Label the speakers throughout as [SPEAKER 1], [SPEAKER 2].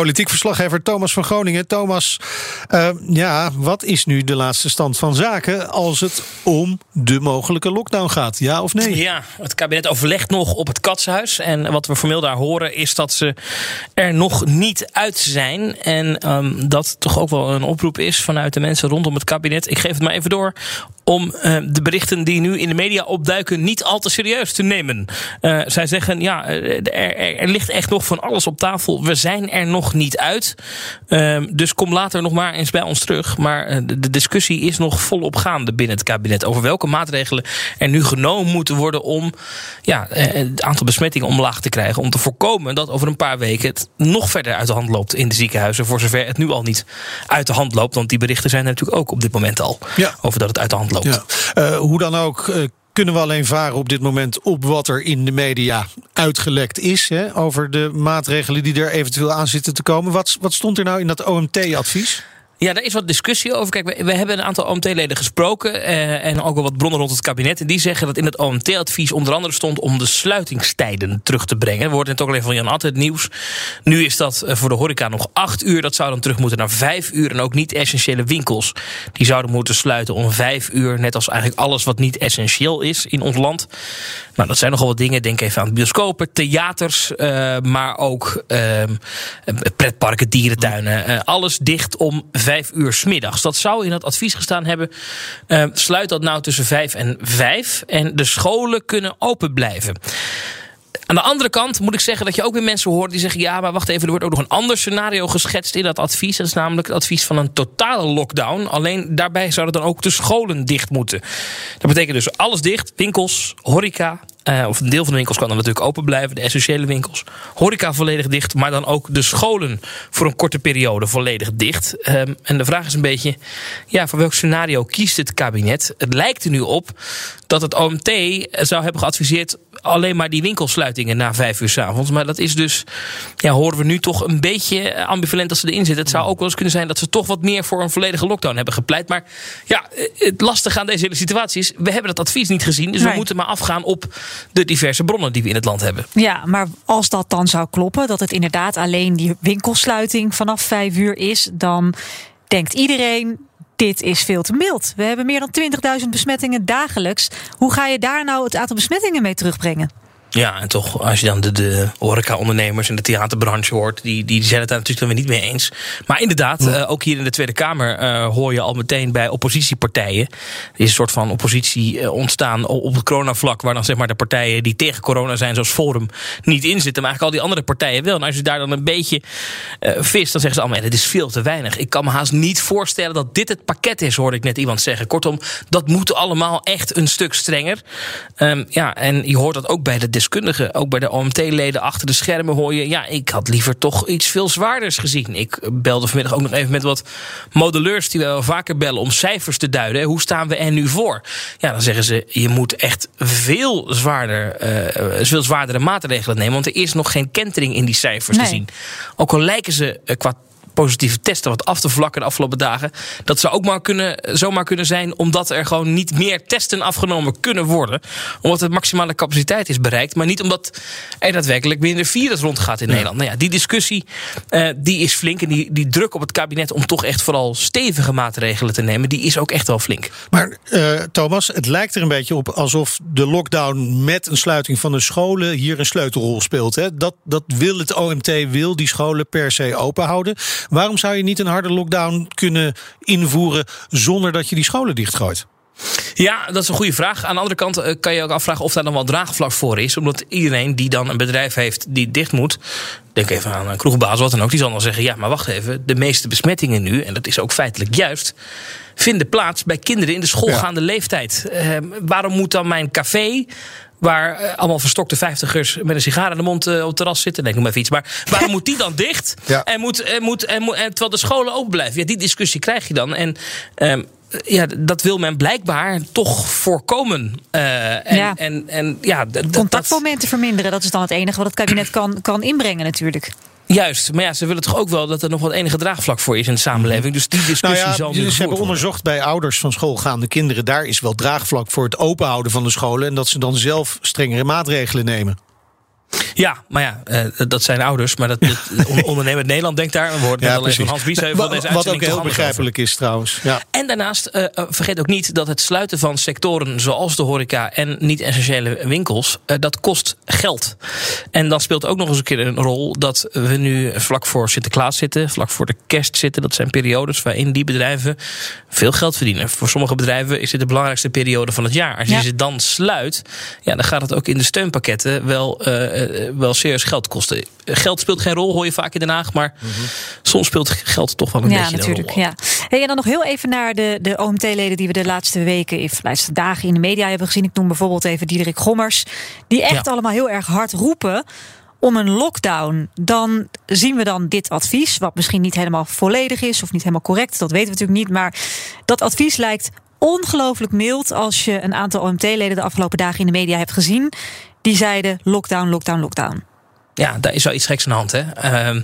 [SPEAKER 1] Politiek verslaggever Thomas van Groningen. Thomas, uh, ja, wat is nu de laatste stand van zaken als het om de mogelijke lockdown gaat? Ja of nee?
[SPEAKER 2] Ja, het kabinet overlegt nog op het katshuis. En wat we formeel daar horen is dat ze er nog niet uit zijn. En um, dat toch ook wel een oproep is vanuit de mensen rondom het kabinet. Ik geef het maar even door om uh, de berichten die nu in de media opduiken niet al te serieus te nemen. Uh, zij zeggen, ja, er, er, er, ligt echt nog van alles op tafel. We zijn er nog niet uit. Uh, dus kom later nog maar eens bij ons terug. Maar de, de, discussie is nog volop gaande binnen het kabinet over welke maatregelen er nu genomen moeten worden om ja, het aantal besmettingen omlaag te krijgen. Om te voorkomen dat over een paar weken het nog verder uit de hand loopt in de ziekenhuizen. Voor zover het nu al niet uit de hand loopt. Want die berichten zijn er natuurlijk ook op dit moment al. Ja. Over dat het uit de hand loopt.
[SPEAKER 1] Ja. Uh, hoe dan ook. Uh, kunnen we alleen varen op dit moment op wat er in de media uitgelekt is hè, over de maatregelen die er eventueel aan zitten te komen. Wat, wat stond er nou in dat OMT-advies?
[SPEAKER 2] Ja, daar is wat discussie over. Kijk, we, hebben een aantal OMT-leden gesproken. Eh, en ook wel wat bronnen rond het kabinet. En die zeggen dat in het OMT-advies onder andere stond om de sluitingstijden terug te brengen. We hoorden het ook al even van Jan At het nieuws. Nu is dat voor de horeca nog acht uur. Dat zou dan terug moeten naar vijf uur. En ook niet-essentiële winkels. Die zouden moeten sluiten om vijf uur. Net als eigenlijk alles wat niet essentieel is in ons land. Nou, dat zijn nogal wat dingen. Denk even aan bioscopen, theaters. Uh, maar ook uh, pretparken, dierentuinen. Uh, alles dicht om vijf uur smiddags. Dat zou in het advies gestaan hebben. Uh, sluit dat nou tussen vijf en vijf. En de scholen kunnen open blijven. Aan de andere kant moet ik zeggen dat je ook weer mensen hoort die zeggen: ja, maar wacht even, er wordt ook nog een ander scenario geschetst in dat advies. Dat is namelijk het advies van een totale lockdown. Alleen daarbij zouden dan ook de scholen dicht moeten. Dat betekent dus alles dicht: winkels, horeca, uh, of een deel van de winkels kan dan natuurlijk open blijven, de essentiële winkels. Horeca volledig dicht, maar dan ook de scholen voor een korte periode volledig dicht. Um, en de vraag is een beetje, ja, voor welk scenario kiest het kabinet? Het lijkt er nu op dat het OMT zou hebben geadviseerd alleen maar die winkelsluitingen na vijf uur s avonds. Maar dat is dus, ja, horen we nu toch een beetje ambivalent als ze erin zitten. Het zou ook wel eens kunnen zijn dat ze toch wat meer voor een volledige lockdown hebben gepleit. Maar ja, het lastige aan deze hele situatie is, we hebben dat advies niet gezien. Dus nee. we moeten maar afgaan op de diverse bronnen die we in het land hebben.
[SPEAKER 3] Ja, maar als dat dan zou kloppen, dat het inderdaad alleen die winkelsluiting vanaf vijf uur is, dan denkt iedereen. Dit is veel te mild. We hebben meer dan 20.000 besmettingen dagelijks. Hoe ga je daar nou het aantal besmettingen mee terugbrengen?
[SPEAKER 2] Ja, en toch, als je dan de, de horeca-ondernemers en de theaterbranche hoort, die, die zijn het daar natuurlijk dan weer niet mee eens. Maar inderdaad, ja. uh, ook hier in de Tweede Kamer uh, hoor je al meteen bij oppositiepartijen. Er is een soort van oppositie uh, ontstaan op het coronavlak, waar dan zeg maar de partijen die tegen corona zijn, zoals Forum, niet in zitten. Maar eigenlijk al die andere partijen wel. En als je daar dan een beetje vist, dan zeggen ze allemaal, dit is veel te weinig. Ik kan me haast niet voorstellen dat dit het pakket is, hoorde ik net iemand zeggen. Kortom, dat moet allemaal echt een stuk strenger. Um, ja, en je hoort dat ook bij de deskundigen, ook bij de OMT-leden achter de schermen hoor je... ja, ik had liever toch iets veel zwaarders gezien. Ik belde vanmiddag ook nog even met wat modelleurs die we wel vaker bellen... om cijfers te duiden. Hoe staan we er nu voor? Ja, dan zeggen ze, je moet echt veel, zwaarder, uh, veel zwaardere maatregelen nemen... want er is nog geen kentering in die cijfers nee. te zien. Ook al lijken ze uh, qua positieve testen wat af te vlakken de afgelopen dagen. Dat zou ook maar kunnen, zomaar kunnen zijn omdat er gewoon niet meer testen afgenomen kunnen worden. Omdat de maximale capaciteit is bereikt. Maar niet omdat er daadwerkelijk minder virus rondgaat in ja. Nederland. Nou ja, die discussie uh, die is flink. En die, die druk op het kabinet om toch echt vooral stevige maatregelen te nemen. Die is ook echt wel flink.
[SPEAKER 1] Maar uh, Thomas, het lijkt er een beetje op alsof de lockdown met een sluiting van de scholen hier een sleutelrol speelt. Hè? Dat, dat wil het OMT, wil die scholen per se open houden. Waarom zou je niet een harde lockdown kunnen invoeren zonder dat je die scholen dichtgooit?
[SPEAKER 2] Ja, dat is een goede vraag. Aan de andere kant uh, kan je ook afvragen of daar dan wel draagvlak voor is. Omdat iedereen die dan een bedrijf heeft die dicht moet. Denk even aan een kroegbaas, wat dan ook. Die zal dan zeggen: ja, maar wacht even. De meeste besmettingen nu, en dat is ook feitelijk juist. vinden plaats bij kinderen in de schoolgaande ja. leeftijd. Uh, waarom moet dan mijn café waar uh, allemaal verstokte vijftigers met een sigaar in de mond uh, op het terras zitten. Denk ik maar even iets. Maar waarom moet die dan dicht? Ja. En, moet, en, moet, en, moet, en terwijl de scholen open blijven? Ja, die discussie krijg je dan. En um, ja, dat wil men blijkbaar toch voorkomen. Uh, en,
[SPEAKER 3] Ja.
[SPEAKER 2] en, en ja, dat-
[SPEAKER 3] Contactmomenten verminderen, dat is dan het enige wat het kabinet kan, kan inbrengen natuurlijk.
[SPEAKER 2] Juist, maar ja, ze willen toch ook wel dat er nog wat enige draagvlak voor is in de samenleving. Dus die discussie
[SPEAKER 1] Nou ja,
[SPEAKER 2] zal nu
[SPEAKER 1] ze hebben onderzocht bij ouders van schoolgaande kinderen. Daar is wel draagvlak voor het openhouden van de scholen. En dat ze dan zelf strengere maatregelen nemen.
[SPEAKER 2] Ja, maar ja, eh, dat zijn ouders. Maar dat, dat on- ondernemend Nederland denkt daar. We hoorden net al even van Hans Biesheuvel.
[SPEAKER 1] Wa-
[SPEAKER 2] deze
[SPEAKER 1] Wat ook heel begrijpelijk is trouwens. Ja.
[SPEAKER 2] En daarnaast, eh, eh, vergeet ook niet dat het sluiten van sectoren zoals de horeca en niet-essentiële winkels, eh, dat kost geld. En dan speelt ook nog eens een keer een rol dat we nu vlak voor Sinterklaas zitten, vlak voor de kerst zitten. Dat zijn periodes waarin die bedrijven veel geld verdienen. Voor sommige bedrijven is dit de belangrijkste periode van het jaar. Als je
[SPEAKER 3] Ja.
[SPEAKER 2] ze dan sluit, ja, dan gaat het ook in de steunpakketten wel, wel serieus geld kosten. Geld speelt geen rol, hoor je vaak in Den Haag, maar soms speelt geld toch wel een
[SPEAKER 3] Ja,
[SPEAKER 2] beetje
[SPEAKER 3] natuurlijk.
[SPEAKER 2] een rol.
[SPEAKER 3] Ja. Hey, en dan nog heel even naar de, de OMT-leden die we de laatste weken, de laatste dagen in de media hebben gezien. Ik noem bijvoorbeeld even Diederik Gommers. Die echt
[SPEAKER 2] Ja.
[SPEAKER 3] allemaal heel erg hard roepen om een lockdown. Dan zien we dan dit advies, wat misschien niet helemaal volledig is of niet helemaal correct. Dat weten we natuurlijk niet. Maar dat advies lijkt ongelooflijk mild als je een aantal OMT-leden de afgelopen dagen in de media hebt gezien. Die zeiden lockdown, lockdown, lockdown.
[SPEAKER 2] Ja, daar is wel iets geks aan de hand. Hè? Ehm,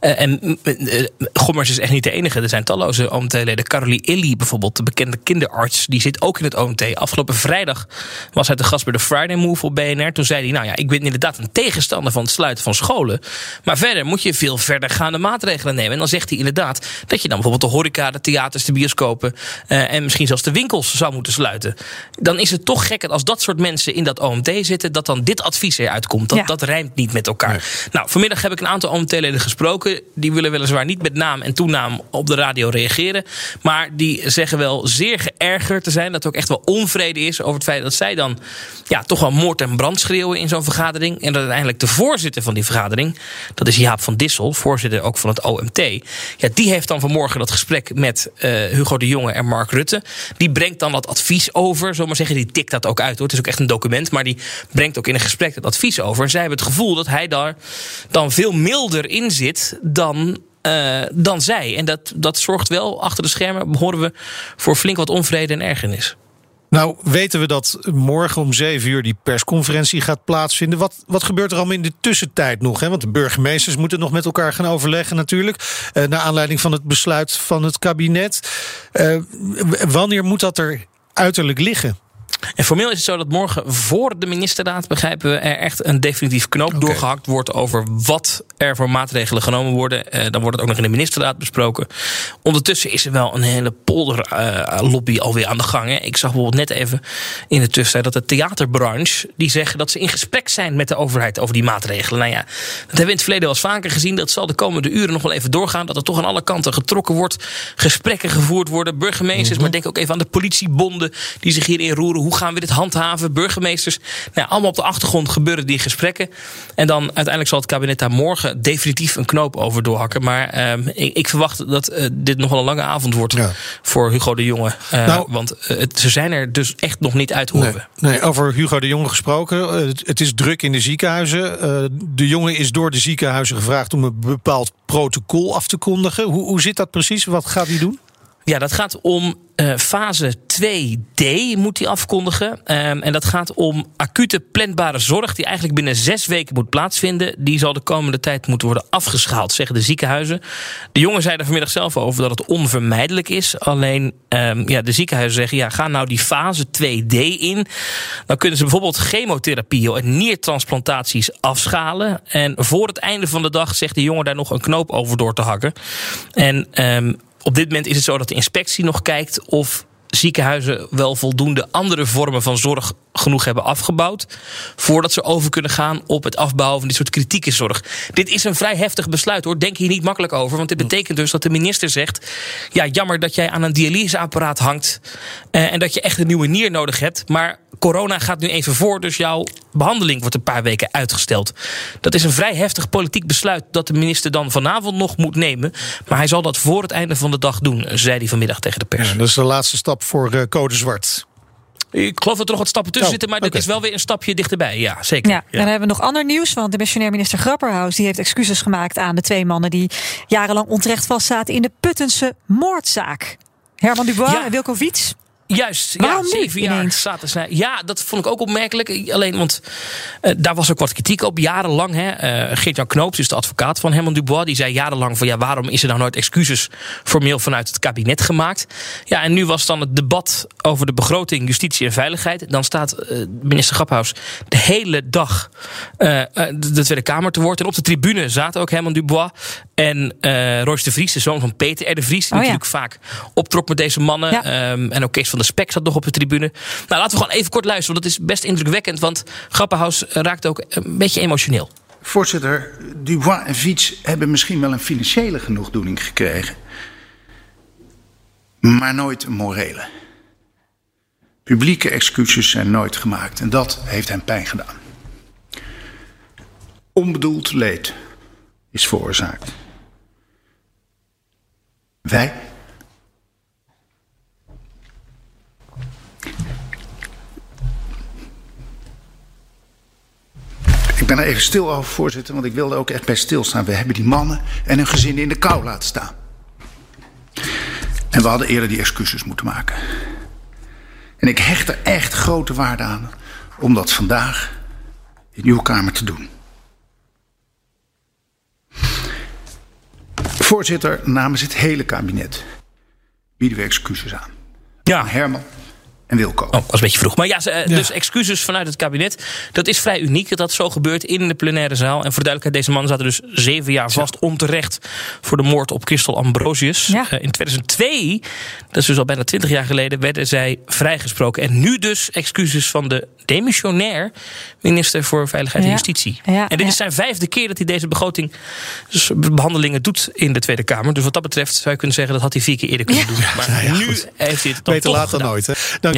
[SPEAKER 2] eh, en eh, Gommers is echt niet de enige. Er zijn talloze OMT-leden. Carolie Illy bijvoorbeeld, de bekende kinderarts, die zit ook in het OMT. Afgelopen vrijdag was hij te gast bij de Friday Move op BNR. Toen zei hij, nou ja, ik ben inderdaad een tegenstander van het sluiten van scholen. Maar verder moet je veel verdergaande maatregelen nemen. En dan zegt hij inderdaad dat je dan bijvoorbeeld de horeca, de theaters, de bioscopen... eh, en misschien zelfs de winkels zou moeten sluiten. Dan is het toch gek dat als dat soort mensen in dat OMT zitten... dat dan dit advies eruit komt. Dat,
[SPEAKER 3] Ja.
[SPEAKER 2] dat rijmt niet met elkaar. Nou, vanmiddag heb ik een aantal OMT-leden gesproken. Die willen weliswaar niet met naam en toenaam op de radio reageren. Maar die zeggen wel zeer geërgerd te zijn. Dat er ook echt wel onvrede is over het feit dat zij dan ja, toch wel moord en brand schreeuwen in zo'n vergadering. En dat uiteindelijk de voorzitter van die vergadering, dat is Jaap van Dissel, voorzitter ook van het OMT. Ja, die heeft dan vanmorgen dat gesprek met eh, Hugo de Jonge en Mark Rutte. Die brengt dan dat advies over. Zomaar zeggen, die tikt dat ook uit hoor. Het is ook echt een document. Maar die brengt ook in een gesprek dat advies over. En zij hebben het gevoel dat hij dan veel milder in zit dan. eh, dan zij. En dat, dat zorgt wel achter de schermen, horen we, voor flink wat onvrede en ergernis.
[SPEAKER 1] Nou, weten we dat morgen om 7 uur die persconferentie gaat plaatsvinden. Wat, wat gebeurt er allemaal in de tussentijd nog? Hè? Want de burgemeesters moeten nog met elkaar gaan overleggen natuurlijk. Eh, naar aanleiding van het besluit van het kabinet. Eh, wanneer moet dat er uiterlijk liggen?
[SPEAKER 2] En formeel is het zo dat morgen voor de ministerraad, begrijpen we, er echt een definitief knoop doorgehakt wordt over wat er voor maatregelen genomen worden. Eh, dan wordt het ook nog in de ministerraad besproken. Ondertussen is er wel een hele polderlobby alweer aan de gang. Hè. Ik zag bijvoorbeeld net even in de tussentijd dat de theaterbranche, die zeggen dat ze in gesprek zijn met de overheid over die maatregelen. Nou ja, dat hebben we in het verleden wel eens vaker gezien. Dat zal de komende uren nog wel even doorgaan. Dat er toch aan alle kanten getrokken wordt, gesprekken gevoerd worden, burgemeesters, maar denk ook even aan de politiebonden die zich hierin roeren. Hoe gaan we dit handhaven? Burgemeesters. Nou, allemaal op de achtergrond gebeuren die gesprekken. En dan uiteindelijk zal het kabinet daar morgen definitief een knoop over doorhakken. Maar ehm, ik, ik verwacht dat eh, dit nog wel een lange avond wordt
[SPEAKER 1] Ja.
[SPEAKER 2] voor Hugo de Jonge. Eh,
[SPEAKER 1] Nou-
[SPEAKER 2] want eh, het, ze zijn er dus echt nog niet uit, horen
[SPEAKER 1] Nee, nee, over Hugo de Jonge gesproken. Het, het is druk in de ziekenhuizen. De jongen is door de ziekenhuizen gevraagd om een bepaald protocol af te kondigen. Hoe, hoe zit dat precies? Wat gaat hij doen?
[SPEAKER 2] Ja, dat gaat om eh, fase 2D, moet hij afkondigen. Ehm, en dat gaat om acute planbare zorg, die eigenlijk binnen zes weken moet plaatsvinden. Die zal de komende tijd moeten worden afgeschaald, zeggen de ziekenhuizen. De jongen zei er vanmiddag zelf over dat het onvermijdelijk is. Alleen ehm, ja, de ziekenhuizen zeggen: ja, ga nou die fase 2D in. Dan kunnen ze bijvoorbeeld chemotherapie en niertransplantaties afschalen. En voor het einde van de dag zegt de jongen daar nog een knoop over door te hakken. En ehm, op dit moment is het zo dat de inspectie nog kijkt of ziekenhuizen wel voldoende andere vormen van zorg genoeg hebben afgebouwd. voordat ze over kunnen gaan op het afbouwen van dit soort kritieke zorg. Dit is een vrij heftig besluit hoor. Denk hier niet makkelijk over. Want dit betekent dus dat de minister zegt. Ja, jammer dat jij aan een dialyseapparaat hangt. eh, en dat je echt een nieuwe nier nodig hebt. Maar corona gaat nu even voor. Dus jouw behandeling wordt een paar weken uitgesteld. Dat is een vrij heftig politiek besluit. dat de minister dan vanavond nog moet nemen. Maar hij zal dat voor het einde van de dag doen, zei hij vanmiddag tegen de pers.
[SPEAKER 1] Ja, dat is de laatste stap voor eh, code zwart.
[SPEAKER 2] Ik geloof dat er nog wat stappen tussen
[SPEAKER 1] Oh,
[SPEAKER 2] zitten, maar
[SPEAKER 1] oké.
[SPEAKER 2] is wel weer een stapje dichterbij. Ja, zeker.
[SPEAKER 3] Ja, en dan hebben we nog ander nieuws. Want de missionair minister Grapperhaus die heeft excuses gemaakt aan de twee mannen die jarenlang onterecht vastzaten in de Puttense moordzaak. Herman Dubois
[SPEAKER 2] Ja.
[SPEAKER 3] en Wilco Wiets.
[SPEAKER 2] Juist,
[SPEAKER 3] Waarom
[SPEAKER 2] ja, zeven jaar zaten ze. Ja, dat vond ik ook opmerkelijk. Alleen, want eh, daar was ook wat kritiek op, jarenlang. hè. Eh, Geert-Jan Knoops is de advocaat van Herman Dubois. Die zei jarenlang van, ja, waarom is er nou nooit excuses formeel vanuit het kabinet gemaakt? Ja, en nu was dan het debat over de begroting, justitie en veiligheid. Dan staat eh, minister Graphaus de hele dag de de Tweede Kamer te woord. En op de tribune zaten ook Herman Dubois en eh Royce de Vries, de zoon van Peter R. de Vries. Die
[SPEAKER 3] Oh ja.
[SPEAKER 2] natuurlijk vaak optrok met deze mannen.
[SPEAKER 3] Ja.
[SPEAKER 2] Ehm, en ook Kees van der Spek zat nog op de tribune. Nou, laten we gewoon even kort luisteren, want dat is best indrukwekkend. Want Grappenhaus raakt ook een beetje emotioneel.
[SPEAKER 4] Voorzitter, Dubois en Fiets hebben misschien wel een financiële genoegdoening gekregen. Maar nooit een morele. Publieke excuses zijn nooit gemaakt en dat heeft hem pijn gedaan. Onbedoeld leed is veroorzaakt. Wij Ik ben er even stil over, voorzitter, want ik wilde ook echt bij stilstaan. We hebben die mannen en hun gezinnen in de kou laten staan. En we hadden eerder die excuses moeten maken. En ik hecht er echt grote waarde aan om dat vandaag in uw Kamer te doen. Voorzitter, namens het hele kabinet bieden we excuses aan.
[SPEAKER 2] Ja,
[SPEAKER 4] Herman en Wilco.
[SPEAKER 2] Oh, was een beetje vroeg. Maar ja, ze, eh, dus excuses vanuit het kabinet. Dat is vrij uniek dat dat zo gebeurt in de plenaire zaal. En voor de duidelijkheid, deze mannen zaten dus zeven jaar vast onterecht voor de moord op Christel Ambrosius.
[SPEAKER 3] Ja.
[SPEAKER 2] Eh, in 2002, dat is dus al bijna twintig jaar geleden, werden zij vrijgesproken. En nu dus excuses van de demissionair minister voor Veiligheid en
[SPEAKER 3] Ja.
[SPEAKER 2] Justitie.
[SPEAKER 3] Ja,
[SPEAKER 2] en dit
[SPEAKER 3] ja.
[SPEAKER 2] is zijn vijfde keer dat hij deze begroting dus behandelingen doet in de Tweede Kamer. Dus wat dat betreft zou je kunnen zeggen dat had hij vier keer eerder kunnen doen. Maar nu heeft hij het dan
[SPEAKER 1] Beter
[SPEAKER 2] toch
[SPEAKER 1] laat dan nooit. Hè?